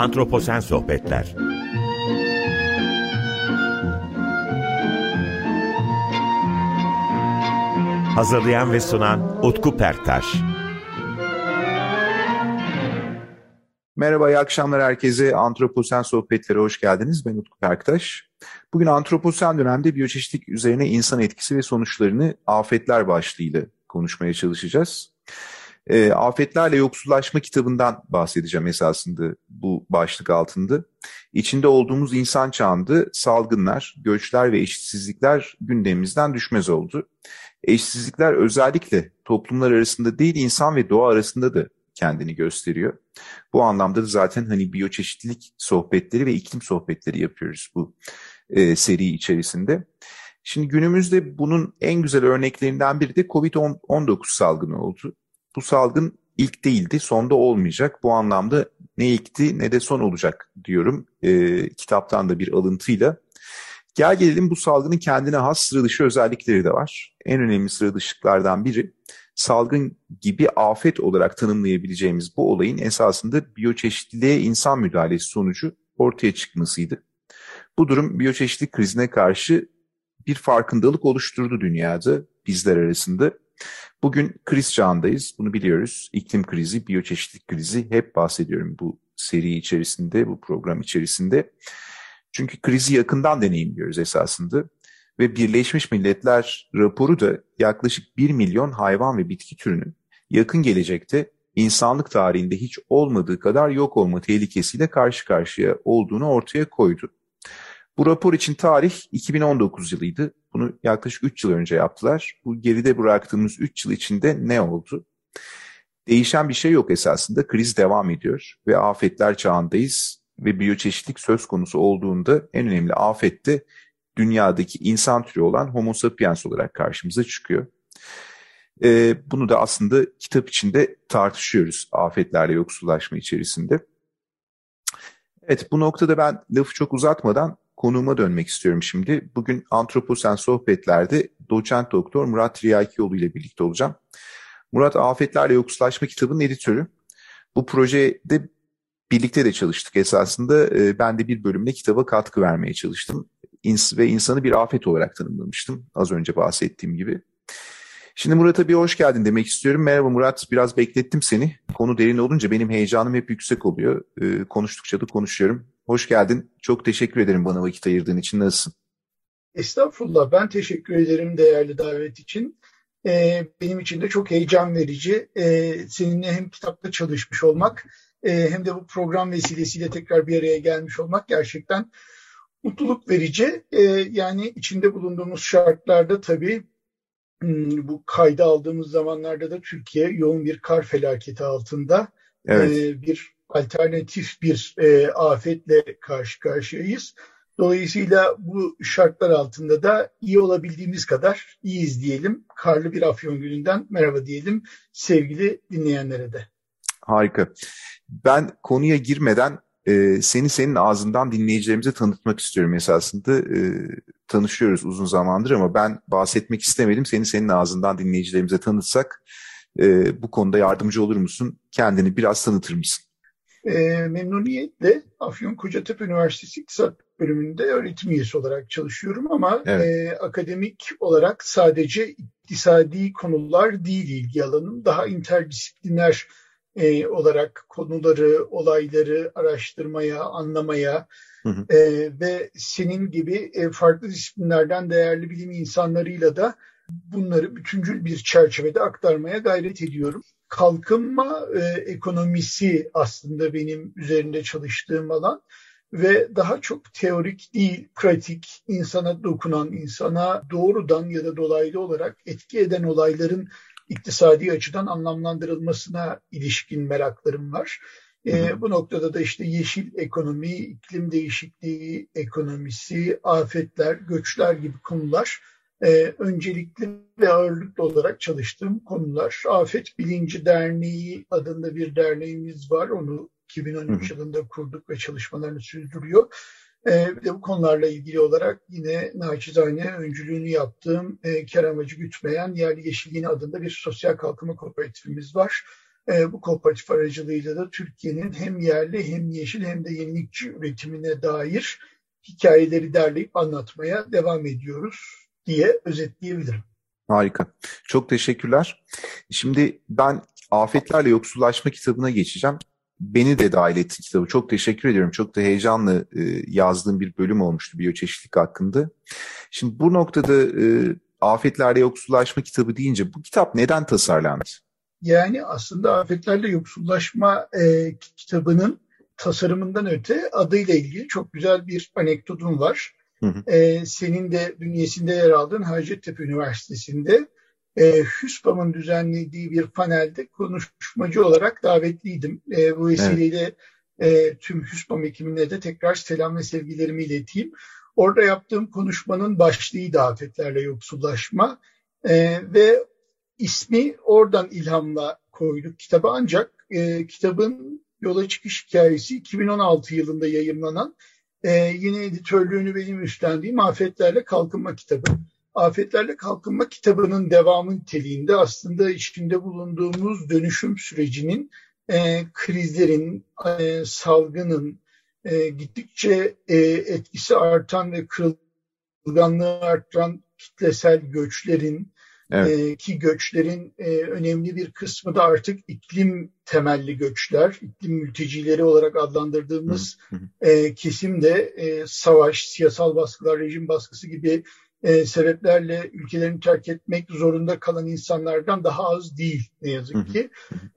Antroposen Sohbetler Hazırlayan ve sunan Utku Perktaş Merhaba, iyi akşamlar herkese. Antroposen Sohbetlere hoş geldiniz. Ben Utku Perktaş. Bugün Antroposen dönemde biyoçeşitlik üzerine insan etkisi ve sonuçlarını afetler başlığıyla konuşmaya çalışacağız. E, Afetlerle Yoksullaşma kitabından bahsedeceğim esasında bu başlık altında. İçinde olduğumuz insan çağında salgınlar, göçler ve eşitsizlikler gündemimizden düşmez oldu. Eşitsizlikler özellikle toplumlar arasında değil insan ve doğa arasında da kendini gösteriyor. Bu anlamda da zaten hani biyoçeşitlilik sohbetleri ve iklim sohbetleri yapıyoruz bu e, seri içerisinde. Şimdi günümüzde bunun en güzel örneklerinden biri de COVID-19 salgını oldu. Bu salgın ilk değildi, sonda olmayacak. Bu anlamda ne ilkti ne de son olacak diyorum e, kitaptan da bir alıntıyla. Gel gelelim bu salgının kendine has sıra dışı özellikleri de var. En önemli sıra dışılıklardan biri salgın gibi afet olarak tanımlayabileceğimiz bu olayın esasında biyoçeşitliliğe insan müdahalesi sonucu ortaya çıkmasıydı. Bu durum biyoçeşitlilik krizine karşı bir farkındalık oluşturdu dünyada bizler arasında. Bugün kriz çağındayız, bunu biliyoruz. İklim krizi, biyoçeşitlilik krizi hep bahsediyorum bu seri içerisinde, bu program içerisinde. Çünkü krizi yakından deneyimliyoruz esasında. Ve Birleşmiş Milletler raporu da yaklaşık 1 milyon hayvan ve bitki türünün yakın gelecekte insanlık tarihinde hiç olmadığı kadar yok olma tehlikesiyle karşı karşıya olduğunu ortaya koydu. Bu rapor için tarih 2019 yılıydı. Bunu yaklaşık 3 yıl önce yaptılar. Bu geride bıraktığımız 3 yıl içinde ne oldu? Değişen bir şey yok esasında. Kriz devam ediyor ve afetler çağındayız ve biyoçeşitlik söz konusu olduğunda en önemli afette dünyadaki insan türü olan Homo sapiens olarak karşımıza çıkıyor. Ee, bunu da aslında kitap içinde tartışıyoruz afetlerle yoksullaşma içerisinde. Evet bu noktada ben lafı çok uzatmadan konuğuma dönmek istiyorum şimdi. Bugün Antroposen Sohbetler'de doçent doktor Murat Riyakioğlu ile birlikte olacağım. Murat Afetlerle Yoksullaşma kitabının editörü. Bu projede birlikte de çalıştık esasında. Ee, ben de bir bölümle kitaba katkı vermeye çalıştım. Ve insanı bir afet olarak tanımlamıştım az önce bahsettiğim gibi. Şimdi Murat'a bir hoş geldin demek istiyorum. Merhaba Murat, biraz beklettim seni. Konu derin olunca benim heyecanım hep yüksek oluyor. Ee, konuştukça da konuşuyorum. Hoş geldin. Çok teşekkür ederim bana vakit ayırdığın için. Nasılsın? Estağfurullah. Ben teşekkür ederim değerli davet için. Ee, benim için de çok heyecan verici. Ee, seninle hem kitapta çalışmış olmak e, hem de bu program vesilesiyle tekrar bir araya gelmiş olmak gerçekten mutluluk verici. E, yani içinde bulunduğumuz şartlarda tabii hmm, bu kayda aldığımız zamanlarda da Türkiye yoğun bir kar felaketi altında. Evet. E, bir alternatif bir e, afetle karşı karşıyayız. Dolayısıyla bu şartlar altında da iyi olabildiğimiz kadar iyiyiz diyelim. Karlı bir Afyon gününden merhaba diyelim sevgili dinleyenlere de. Harika. Ben konuya girmeden e, seni senin ağzından dinleyicilerimize tanıtmak istiyorum esasında. E, tanışıyoruz uzun zamandır ama ben bahsetmek istemedim. Seni senin ağzından dinleyicilerimize tanıtsak e, bu konuda yardımcı olur musun? Kendini biraz tanıtır mısın? E, memnuniyetle Afyon Kocatepe Üniversitesi İktisat bölümünde öğretim üyesi olarak çalışıyorum ama evet. e, akademik olarak sadece iktisadi konular değil ilgi alanım. Daha interdisipliner e, olarak konuları, olayları araştırmaya, anlamaya hı hı. E, ve senin gibi e, farklı disiplinlerden değerli bilim insanlarıyla da bunları bütüncül bir çerçevede aktarmaya gayret ediyorum. Kalkınma e, ekonomisi aslında benim üzerinde çalıştığım alan ve daha çok teorik değil, pratik, insana dokunan, insana doğrudan ya da dolaylı olarak etki eden olayların iktisadi açıdan anlamlandırılmasına ilişkin meraklarım var. E, bu noktada da işte yeşil ekonomi, iklim değişikliği ekonomisi, afetler, göçler gibi konular e, öncelikli ve ağırlıklı olarak çalıştığım konular. Afet Bilinci Derneği adında bir derneğimiz var. Onu 2013 yılında kurduk ve çalışmalarını sürdürüyor. E, bir de bu konularla ilgili olarak yine naçizane öncülüğünü yaptığım e, kar amacı gütmeyen Yerli Yeşil Yeni adında bir sosyal kalkınma kooperatifimiz var. e, bu kooperatif aracılığıyla da Türkiye'nin hem yerli hem yeşil hem de yenilikçi üretimine dair hikayeleri derleyip anlatmaya devam ediyoruz diye özetleyebilirim. Harika. Çok teşekkürler. Şimdi ben Afetlerle Yoksullaşma kitabına geçeceğim. Beni de dahil etti kitabı. Çok teşekkür ediyorum. Çok da heyecanlı e, yazdığım bir bölüm olmuştu biyoçeşitlik hakkında. Şimdi bu noktada e, Afetlerle Yoksullaşma kitabı deyince bu kitap neden tasarlandı? Yani aslında Afetlerle Yoksullaşma e, kitabının tasarımından öte adıyla ilgili çok güzel bir anekdotum var. Hı hı. E, senin de bünyesinde yer aldığın Hacettepe Üniversitesi'nde e, HÜSPAM'ın düzenlediği bir panelde konuşmacı olarak davetliydim. E, bu vesileyle evet. e, tüm HÜSPAM ekibine de tekrar selam ve sevgilerimi ileteyim. Orada yaptığım konuşmanın başlığıydı afetlerle yoksullaşma e, ve ismi oradan ilhamla koyduk kitaba ancak e, kitabın yola çıkış hikayesi 2016 yılında yayınlanan e, yine editörlüğünü benim üstlendiğim Afetlerle Kalkınma kitabı. Afetlerle Kalkınma kitabının devamı niteliğinde aslında içinde bulunduğumuz dönüşüm sürecinin e, krizlerin, e, salgının e, gittikçe e, etkisi artan ve kırılganlığı artan kitlesel göçlerin, Evet. E, ki göçlerin e, önemli bir kısmı da artık iklim temelli göçler, iklim mültecileri olarak adlandırdığımız e, kesim de e, savaş, siyasal baskılar, rejim baskısı gibi e, sebeplerle ülkelerini terk etmek zorunda kalan insanlardan daha az değil ne yazık ki.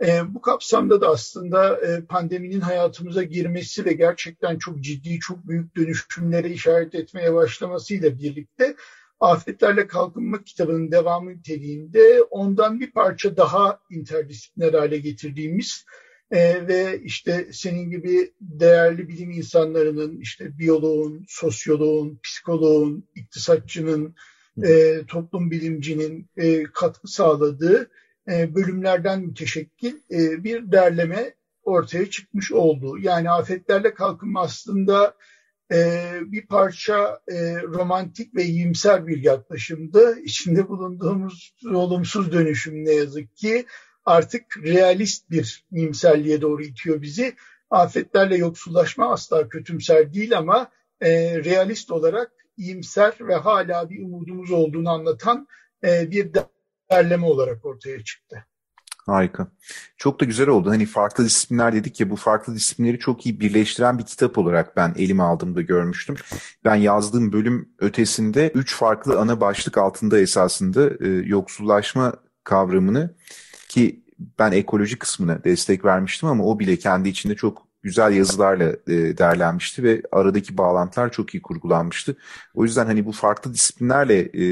E, bu kapsamda da aslında e, pandeminin hayatımıza girmesi ve gerçekten çok ciddi, çok büyük dönüşümlere işaret etmeye başlamasıyla birlikte Afetlerle Kalkınma kitabının devamı niteliğinde ondan bir parça daha interdisipliner hale getirdiğimiz e, ve işte senin gibi değerli bilim insanlarının, işte biyoloğun, sosyoloğun, psikoloğun, iktisatçının, e, toplum bilimcinin e, katkı sağladığı e, bölümlerden müteşekkil e, bir derleme ortaya çıkmış oldu. Yani afetlerle kalkınma aslında e, bir parça e, romantik ve iyimser bir yaklaşımdı. İçinde bulunduğumuz olumsuz dönüşüm ne yazık ki artık realist bir iyimserliğe doğru itiyor bizi. Afetlerle yoksullaşma asla kötümser değil ama e, realist olarak iyimser ve hala bir umudumuz olduğunu anlatan e, bir derleme olarak ortaya çıktı. Harika. Çok da güzel oldu. Hani farklı disiplinler dedik ya bu farklı disiplinleri çok iyi birleştiren bir kitap olarak ben elime aldığımda görmüştüm. Ben yazdığım bölüm ötesinde üç farklı ana başlık altında esasında e, yoksullaşma kavramını ki ben ekoloji kısmına destek vermiştim ama o bile kendi içinde çok güzel yazılarla e, derlenmişti ve aradaki bağlantılar çok iyi kurgulanmıştı. O yüzden hani bu farklı disiplinlerle e,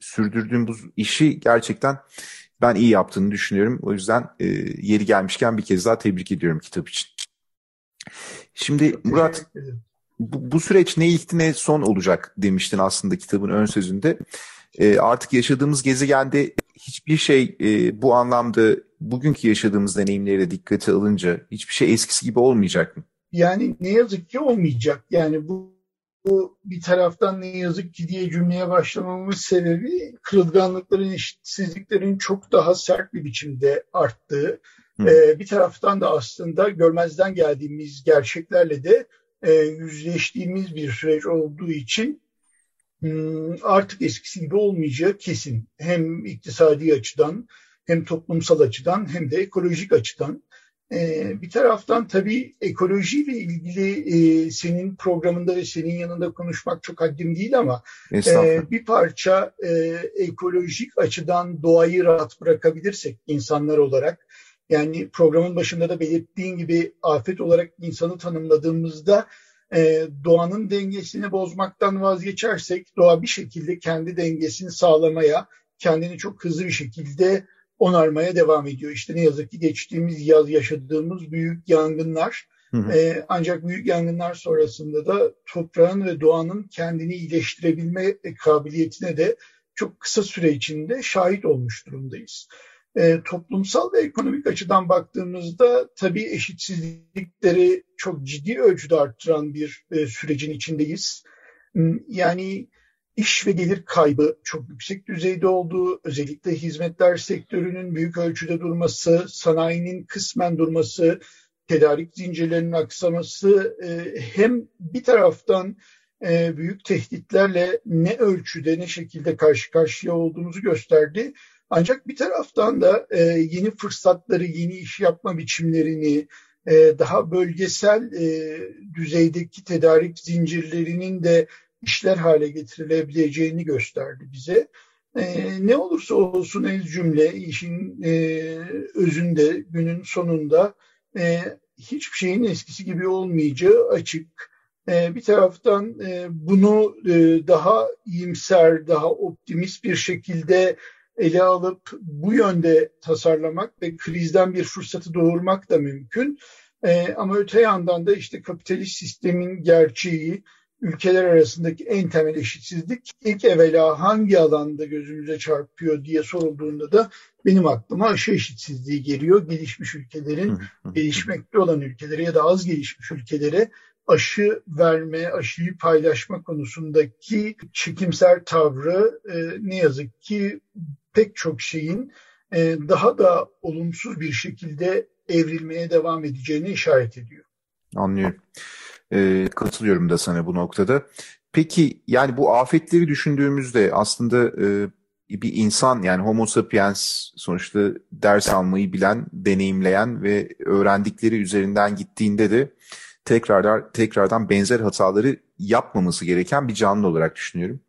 sürdürdüğüm bu işi gerçekten ben iyi yaptığını düşünüyorum. O yüzden e, yeri gelmişken bir kez daha tebrik ediyorum kitap için. Şimdi Murat bu, bu süreç ne ilk ne son olacak demiştin aslında kitabın ön sözünde. E, artık yaşadığımız gezegende hiçbir şey e, bu anlamda bugünkü yaşadığımız deneyimlere dikkate alınca hiçbir şey eskisi gibi olmayacak mı? Yani ne yazık ki olmayacak. Yani bu bu bir taraftan ne yazık ki diye cümleye başlamamın sebebi kırılganlıkların, eşitsizliklerin çok daha sert bir biçimde arttığı. Ee, bir taraftan da aslında görmezden geldiğimiz gerçeklerle de e, yüzleştiğimiz bir süreç olduğu için hmm, artık eskisi gibi olmayacağı kesin. Hem iktisadi açıdan hem toplumsal açıdan hem de ekolojik açıdan. Ee, bir taraftan tabii ekolojiyle ilgili e, senin programında ve senin yanında konuşmak çok haddim değil ama e, bir parça e, ekolojik açıdan doğayı rahat bırakabilirsek insanlar olarak yani programın başında da belirttiğin gibi afet olarak insanı tanımladığımızda e, doğanın dengesini bozmaktan vazgeçersek doğa bir şekilde kendi dengesini sağlamaya, kendini çok hızlı bir şekilde onarmaya devam ediyor. İşte ne yazık ki geçtiğimiz yaz yaşadığımız büyük yangınlar hı hı. E, ancak büyük yangınlar sonrasında da toprağın ve doğanın kendini iyileştirebilme kabiliyetine de çok kısa süre içinde şahit olmuş durumdayız. E, toplumsal ve ekonomik açıdan baktığımızda tabii eşitsizlikleri çok ciddi ölçüde arttıran bir e, sürecin içindeyiz. Yani iş ve gelir kaybı çok yüksek düzeyde olduğu, özellikle hizmetler sektörünün büyük ölçüde durması, sanayinin kısmen durması, tedarik zincirlerinin aksaması e, hem bir taraftan e, büyük tehditlerle ne ölçüde ne şekilde karşı karşıya olduğumuzu gösterdi. Ancak bir taraftan da e, yeni fırsatları, yeni iş yapma biçimlerini, daha bölgesel düzeydeki tedarik zincirlerinin de işler hale getirilebileceğini gösterdi bize. ne olursa olsun el cümle işin özünde günün sonunda hiçbir şeyin eskisi gibi olmayacağı açık. E, bir taraftan e, bunu e, daha iyimser, daha optimist bir şekilde ele alıp bu yönde tasarlamak ve krizden bir fırsatı doğurmak da mümkün. ama öte yandan da işte kapitalist sistemin gerçeği, ülkeler arasındaki en temel eşitsizlik ilk evvela hangi alanda gözümüze çarpıyor diye sorulduğunda da benim aklıma aşı eşitsizliği geliyor. Gelişmiş ülkelerin, gelişmekte olan ülkelere ya da az gelişmiş ülkelere aşı verme, aşıyı paylaşma konusundaki çekimser tavrı e, ne yazık ki pek çok şeyin e, daha da olumsuz bir şekilde evrilmeye devam edeceğini işaret ediyor. Anlıyorum. E, katılıyorum da sana bu noktada. Peki yani bu afetleri düşündüğümüzde aslında e, bir insan yani homo sapiens sonuçta ders almayı bilen, deneyimleyen ve öğrendikleri üzerinden gittiğinde de tekrardan tekrardan benzer hataları yapmaması gereken bir canlı olarak düşünüyorum.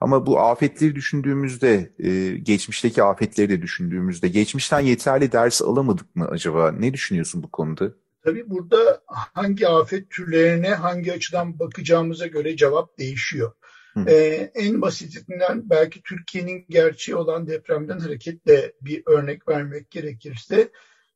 Ama bu afetleri düşündüğümüzde, e, geçmişteki afetleri de düşündüğümüzde geçmişten yeterli ders alamadık mı acaba? Ne düşünüyorsun bu konuda? Tabii burada hangi afet türlerine hangi açıdan bakacağımıza göre cevap değişiyor. Ee, en basitinden belki Türkiye'nin gerçeği olan depremden hareketle bir örnek vermek gerekirse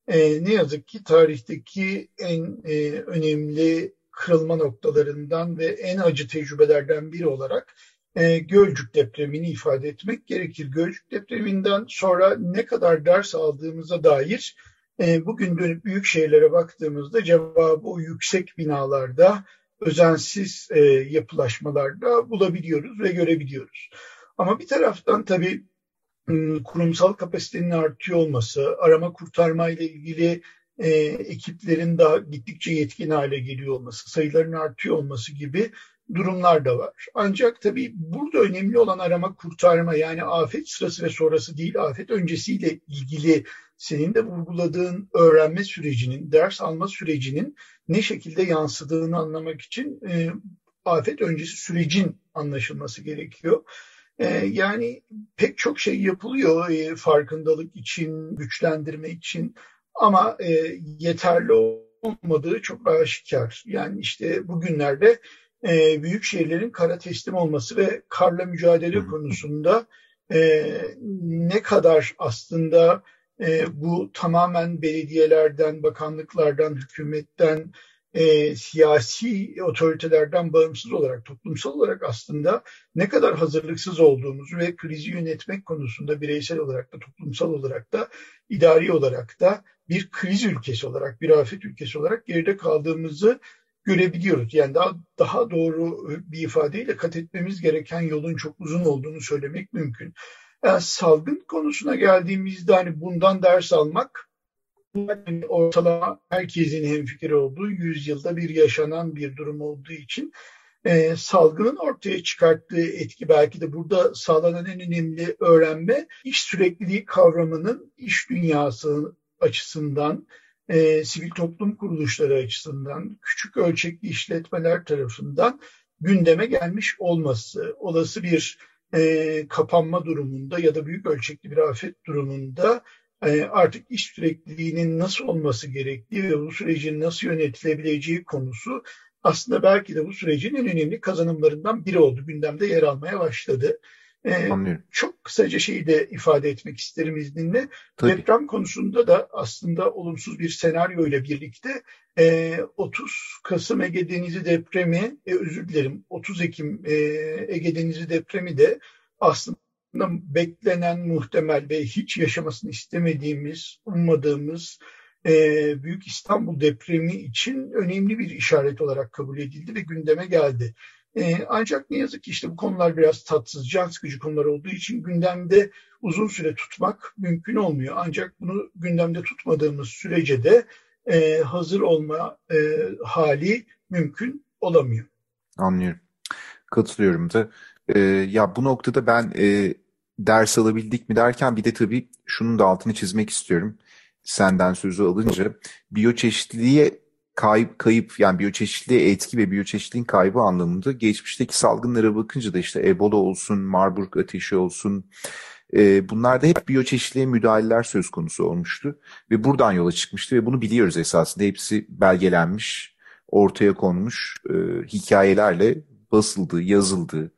e, ne yazık ki tarihteki en e, önemli kırılma noktalarından ve en acı tecrübelerden biri olarak e, Gölcük depremini ifade etmek gerekir. Gölcük depreminden sonra ne kadar ders aldığımıza dair e, bugün dönüp büyük şehirlere baktığımızda cevabı o yüksek binalarda, özensiz e, yapılaşmalarda bulabiliyoruz ve görebiliyoruz. Ama bir taraftan tabii kurumsal kapasitenin artıyor olması, arama kurtarma ile ilgili e, ekiplerin daha gittikçe yetkin hale geliyor olması, sayıların artıyor olması gibi durumlar da var. Ancak tabii burada önemli olan arama kurtarma yani afet sırası ve sonrası değil afet öncesiyle ilgili senin de vurguladığın öğrenme sürecinin, ders alma sürecinin ne şekilde yansıdığını anlamak için e, afet öncesi sürecin anlaşılması gerekiyor. E, yani pek çok şey yapılıyor e, farkındalık için, güçlendirme için ama e, yeterli olmadığı çok aşikar. Yani işte bugünlerde e, büyük şehirlerin kara teslim olması ve karla mücadele konusunda e, ne kadar aslında e, bu tamamen belediyelerden, bakanlıklardan, hükümetten, e, siyasi otoritelerden bağımsız olarak, toplumsal olarak aslında ne kadar hazırlıksız olduğumuzu ve krizi yönetmek konusunda bireysel olarak da, toplumsal olarak da, idari olarak da bir kriz ülkesi olarak, bir afet ülkesi olarak geride kaldığımızı görebiliyoruz. Yani daha daha doğru bir ifadeyle kat etmemiz gereken yolun çok uzun olduğunu söylemek mümkün. Yani salgın konusuna geldiğimizde hani bundan ders almak yani ortalama herkesin hemfikir olduğu yüzyılda bir yaşanan bir durum olduğu için e, salgının ortaya çıkarttığı etki belki de burada sağlanan en önemli öğrenme iş sürekliliği kavramının iş dünyası açısından e, sivil toplum kuruluşları açısından küçük ölçekli işletmeler tarafından gündeme gelmiş olması olası bir e, kapanma durumunda ya da büyük ölçekli bir afet durumunda e, artık iş sürekliliğinin nasıl olması gerektiği ve bu sürecin nasıl yönetilebileceği konusu aslında belki de bu sürecin en önemli kazanımlarından biri oldu. Gündemde yer almaya başladı. Ee, çok kısaca şeyi de ifade etmek isterim izninle. Tabii. Deprem konusunda da aslında olumsuz bir senaryo ile birlikte e, 30 Kasım Ege Denizi depremi, e, özür dilerim 30 Ekim e, Ege Denizi depremi de aslında beklenen muhtemel ve hiç yaşamasını istemediğimiz, ummadığımız e, Büyük İstanbul depremi için önemli bir işaret olarak kabul edildi ve gündeme geldi. E, ancak ne yazık ki işte bu konular biraz tatsız, can sıkıcı konular olduğu için gündemde uzun süre tutmak mümkün olmuyor. Ancak bunu gündemde tutmadığımız sürece de e, hazır olma e, hali mümkün olamıyor. Anlıyorum. Katılıyorum da. E, ya bu noktada ben e, ders alabildik mi derken bir de tabii şunun da altını çizmek istiyorum. Senden sözü alınca biyoçeşitliliğe kayıp, kayıp yani biyoçeşitliliğe etki ve biyoçeşitliliğin kaybı anlamında geçmişteki salgınlara bakınca da işte Ebola olsun, Marburg ateşi olsun, e, bunlarda hep biyoçeşitliğe müdahaleler söz konusu olmuştu ve buradan yola çıkmıştı ve bunu biliyoruz esasında. Hepsi belgelenmiş, ortaya konmuş e, hikayelerle basıldı, yazıldı,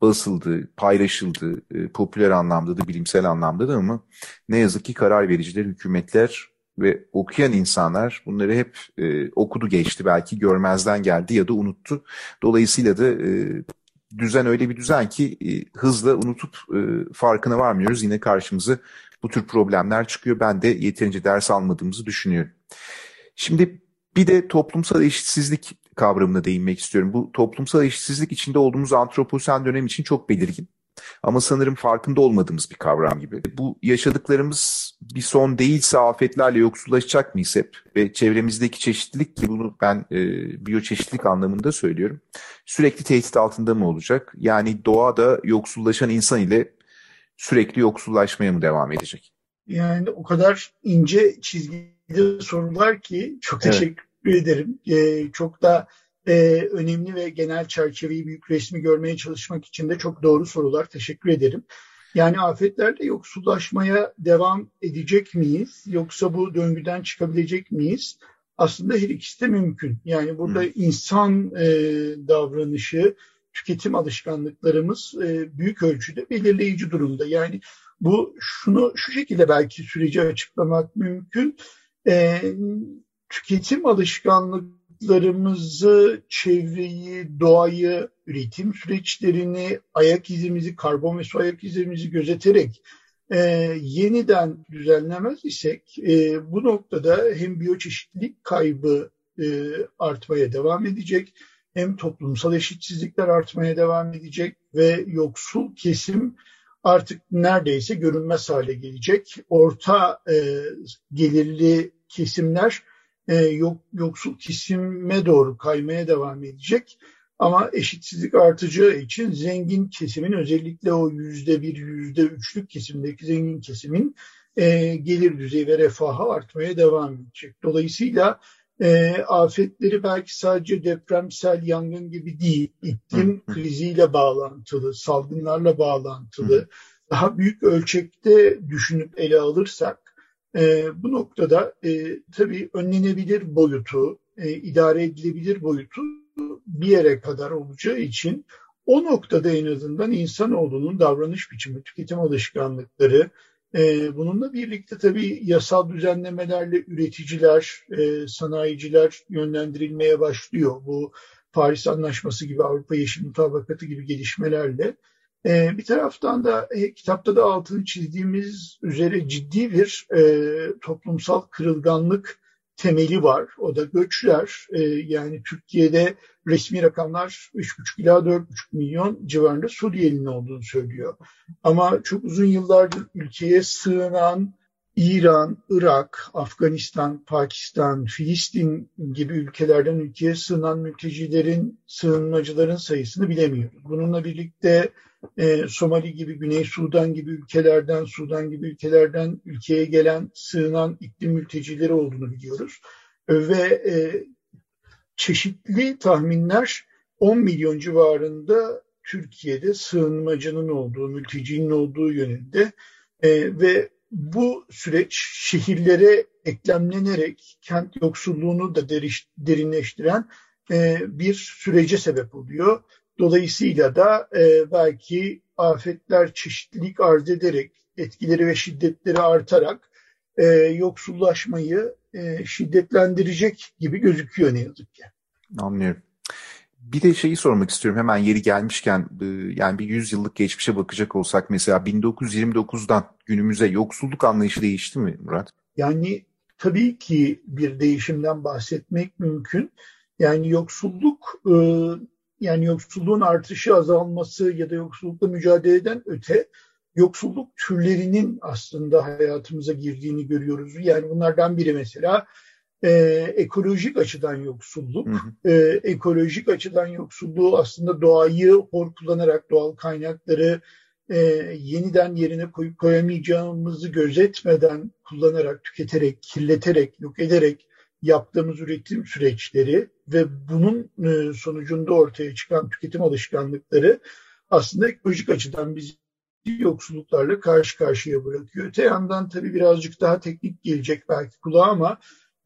basıldı, paylaşıldı, e, popüler anlamda da bilimsel anlamda da ama ne yazık ki karar vericiler, hükümetler ve okuyan insanlar bunları hep e, okudu geçti belki görmezden geldi ya da unuttu. Dolayısıyla da e, düzen öyle bir düzen ki e, hızla unutup e, farkına varmıyoruz. Yine karşımıza bu tür problemler çıkıyor. Ben de yeterince ders almadığımızı düşünüyorum. Şimdi bir de toplumsal eşitsizlik kavramına değinmek istiyorum. Bu toplumsal eşitsizlik içinde olduğumuz antroposen dönem için çok belirgin. Ama sanırım farkında olmadığımız bir kavram gibi. Bu yaşadıklarımız bir son değilse afetlerle yoksullaşacak mıyız hep? Ve çevremizdeki çeşitlilik ki bunu ben e, biyoçeşitlilik anlamında söylüyorum. Sürekli tehdit altında mı olacak? Yani doğada yoksullaşan insan ile sürekli yoksullaşmaya mı devam edecek? Yani o kadar ince çizgili sorular ki çok teşekkür evet. ederim. Ee, çok da e, önemli ve genel çerçeveyi, büyük resmi görmeye çalışmak için de çok doğru sorular. Teşekkür ederim. Yani afetlerde yoksullaşmaya devam edecek miyiz? Yoksa bu döngüden çıkabilecek miyiz? Aslında her ikisi de mümkün. Yani burada Hı. insan e, davranışı, tüketim alışkanlıklarımız e, büyük ölçüde belirleyici durumda. Yani bu şunu şu şekilde belki süreci açıklamak mümkün. E, tüketim alışkanlık hayatlarımızı, çevreyi, doğayı, üretim süreçlerini, ayak izimizi, karbon ve su ayak izimizi gözeterek e, yeniden düzenlemez isek e, bu noktada hem biyoçeşitlilik kaybı e, artmaya devam edecek hem toplumsal eşitsizlikler artmaya devam edecek ve yoksul kesim artık neredeyse görünmez hale gelecek. Orta e, gelirli kesimler e, yok, yoksul kesime doğru kaymaya devam edecek. Ama eşitsizlik artacağı için zengin kesimin özellikle o yüzde bir, yüzde üçlük kesimdeki zengin kesimin e, gelir düzeyi ve refahı artmaya devam edecek. Dolayısıyla e, afetleri belki sadece depremsel yangın gibi değil, iklim kriziyle bağlantılı, salgınlarla bağlantılı, daha büyük ölçekte düşünüp ele alırsak e, bu noktada e, tabii önlenebilir boyutu, e, idare edilebilir boyutu bir yere kadar olacağı için o noktada en azından insanoğlunun davranış biçimi, tüketim alışkanlıkları, e, bununla birlikte tabii yasal düzenlemelerle üreticiler, e, sanayiciler yönlendirilmeye başlıyor. Bu Paris Anlaşması gibi, Avrupa Yeşil Mutabakatı gibi gelişmelerle e, bir taraftan da e, kitapta da altını çizdiğimiz üzere ciddi bir e, toplumsal kırılganlık temeli var. O da göçler. E, yani Türkiye'de resmi rakamlar 3,5 ila 4,5 milyon civarında Suriyelinin olduğunu söylüyor. Ama çok uzun yıllardır ülkeye sığınan İran, Irak, Afganistan, Pakistan, Filistin gibi ülkelerden ülkeye sığınan mültecilerin, sığınmacıların sayısını bilemiyoruz. Bununla birlikte e, Somali gibi, Güney Sudan gibi ülkelerden, Sudan gibi ülkelerden ülkeye gelen, sığınan iklim mültecileri olduğunu biliyoruz. E, ve e, çeşitli tahminler 10 milyon civarında Türkiye'de sığınmacının olduğu, mültecinin olduğu yönünde e, ve bu süreç şehirlere eklemlenerek kent yoksulluğunu da derinleştiren e, bir sürece sebep oluyor. Dolayısıyla da e, belki afetler çeşitlilik arz ederek, etkileri ve şiddetleri artarak e, yoksullaşmayı e, şiddetlendirecek gibi gözüküyor ne yazık ki. Anlıyorum. Bir de şeyi sormak istiyorum hemen yeri gelmişken e, yani bir 100 yıllık geçmişe bakacak olsak mesela 1929'dan günümüze yoksulluk anlayışı değişti mi Murat? Yani tabii ki bir değişimden bahsetmek mümkün. Yani yoksulluk e, yani yoksulluğun artışı azalması ya da yoksullukla mücadeleden öte yoksulluk türlerinin aslında hayatımıza girdiğini görüyoruz. Yani bunlardan biri mesela e, ekolojik açıdan yoksulluk. Hı hı. E, ekolojik açıdan yoksulluğu aslında doğayı hor kullanarak doğal kaynakları e, yeniden yerine koyup koyamayacağımızı gözetmeden kullanarak, tüketerek, kirleterek, yok ederek yaptığımız üretim süreçleri ve bunun e, sonucunda ortaya çıkan tüketim alışkanlıkları aslında ekolojik açıdan bizi yoksulluklarla karşı karşıya bırakıyor. Öte yandan tabii birazcık daha teknik gelecek belki kulağa ama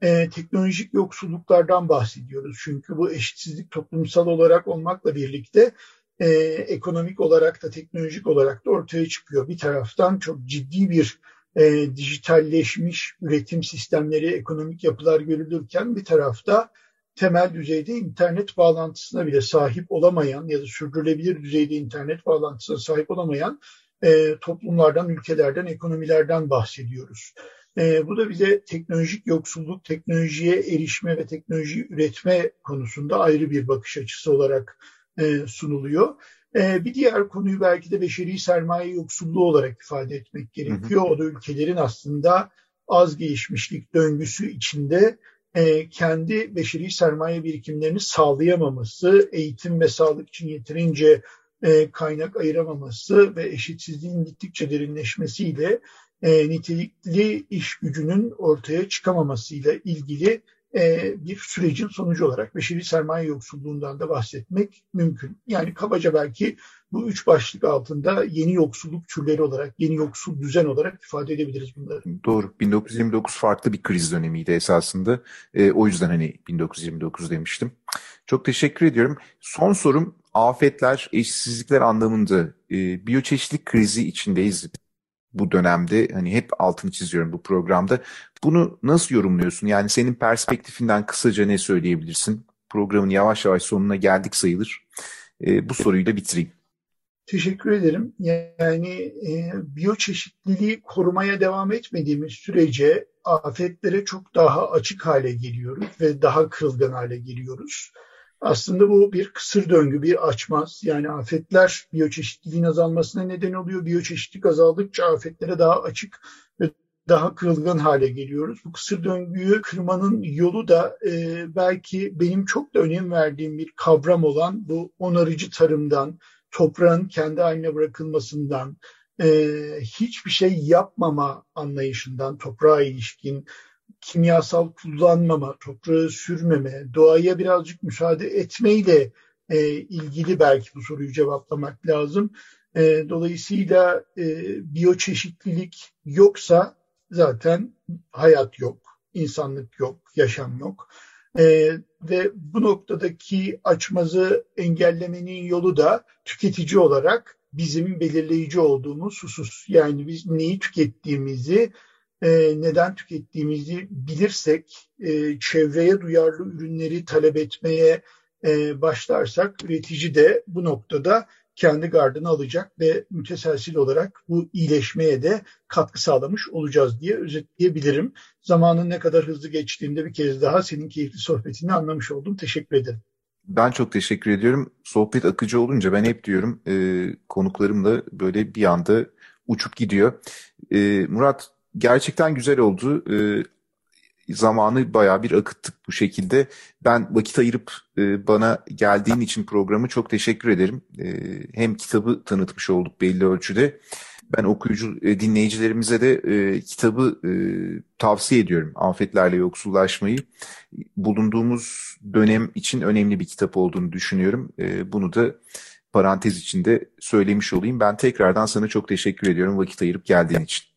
e, teknolojik yoksulluklardan bahsediyoruz. Çünkü bu eşitsizlik toplumsal olarak olmakla birlikte e, ekonomik olarak da teknolojik olarak da ortaya çıkıyor. Bir taraftan çok ciddi bir e, dijitalleşmiş üretim sistemleri, ekonomik yapılar görülürken bir tarafta temel düzeyde internet bağlantısına bile sahip olamayan ya da sürdürülebilir düzeyde internet bağlantısına sahip olamayan e, toplumlardan, ülkelerden, ekonomilerden bahsediyoruz. E, bu da bize teknolojik yoksulluk, teknolojiye erişme ve teknoloji üretme konusunda ayrı bir bakış açısı olarak e, sunuluyor. E, bir diğer konuyu belki de beşeri sermaye yoksulluğu olarak ifade etmek gerekiyor. Hı hı. O da ülkelerin aslında az gelişmişlik döngüsü içinde e, kendi beşeri sermaye birikimlerini sağlayamaması, eğitim ve sağlık için yeterince e, kaynak ayıramaması ve eşitsizliğin gittikçe derinleşmesiyle e, nitelikli iş gücünün ortaya çıkamamasıyla ilgili e, bir sürecin sonucu olarak beşeri sermaye yoksulluğundan da bahsetmek mümkün. Yani kabaca belki bu üç başlık altında yeni yoksulluk türleri olarak, yeni yoksul düzen olarak ifade edebiliriz bunları. Doğru. 1929 farklı bir kriz dönemiydi esasında. E, o yüzden hani 1929 demiştim. Çok teşekkür ediyorum. Son sorum afetler, eşitsizlikler anlamında e, biyoçeşitlik krizi içindeyiz bu dönemde hani hep altını çiziyorum bu programda. Bunu nasıl yorumluyorsun? Yani senin perspektifinden kısaca ne söyleyebilirsin? Programın yavaş yavaş sonuna geldik sayılır. E, bu soruyu da bitireyim. Teşekkür ederim. Yani e, biyoçeşitliliği korumaya devam etmediğimiz sürece afetlere çok daha açık hale geliyoruz ve daha kırılgan hale geliyoruz. Aslında bu bir kısır döngü, bir açmaz. Yani afetler biyoçeşitliliğin azalmasına neden oluyor. Biyoçeşitlilik azaldıkça afetlere daha açık ve daha kırılgan hale geliyoruz. Bu kısır döngüyü kırmanın yolu da e, belki benim çok da önem verdiğim bir kavram olan bu onarıcı tarımdan, toprağın kendi haline bırakılmasından, e, hiçbir şey yapmama anlayışından, toprağa ilişkin, kimyasal kullanmama, toprağı sürmeme, doğaya birazcık müsaade etmeyle e, ilgili belki bu soruyu cevaplamak lazım. E, dolayısıyla e, biyoçeşitlilik yoksa zaten hayat yok, insanlık yok, yaşam yok. E, ve bu noktadaki açmazı engellemenin yolu da tüketici olarak bizim belirleyici olduğumuz husus. Yani biz neyi tükettiğimizi e, neden tükettiğimizi bilirsek, e, çevreye duyarlı ürünleri talep etmeye e, başlarsak üretici de bu noktada kendi gardını alacak ve müteselsil olarak bu iyileşmeye de katkı sağlamış olacağız diye özetleyebilirim. Zamanın ne kadar hızlı geçtiğinde bir kez daha senin keyifli sohbetini anlamış oldum. Teşekkür ederim. Ben çok teşekkür ediyorum. Sohbet akıcı olunca ben hep diyorum e, konuklarımla böyle bir anda uçup gidiyor. E, Murat gerçekten güzel oldu. E, zamanı bayağı bir akıttık bu şekilde. Ben vakit ayırıp e, bana geldiğin için programı çok teşekkür ederim. E, hem kitabı tanıtmış olduk belli ölçüde. Ben okuyucu e, dinleyicilerimize de e, kitabı e, tavsiye ediyorum. Afetlerle yoksullaşmayı. Bulunduğumuz dönem için önemli bir kitap olduğunu düşünüyorum. E, bunu da parantez içinde söylemiş olayım. Ben tekrardan sana çok teşekkür ediyorum vakit ayırıp geldiğin için.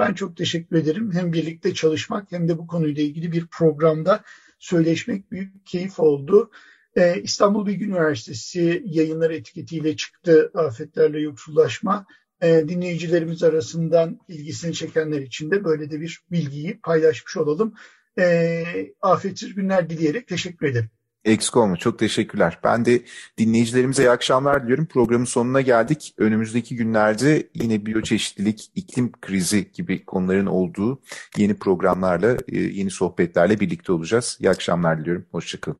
Ben çok teşekkür ederim. Hem birlikte çalışmak hem de bu konuyla ilgili bir programda söyleşmek büyük keyif oldu. Ee, İstanbul Bilgi Üniversitesi yayınları etiketiyle çıktı afetlerle yoksullaşma. Ee, dinleyicilerimiz arasından ilgisini çekenler için de böyle de bir bilgiyi paylaşmış olalım. Ee, afetsiz günler dileyerek teşekkür ederim. Eksik olma. Çok teşekkürler. Ben de dinleyicilerimize iyi akşamlar diliyorum. Programın sonuna geldik. Önümüzdeki günlerde yine biyoçeşitlilik, iklim krizi gibi konuların olduğu yeni programlarla, e, yeni sohbetlerle birlikte olacağız. İyi akşamlar diliyorum. Hoşçakalın.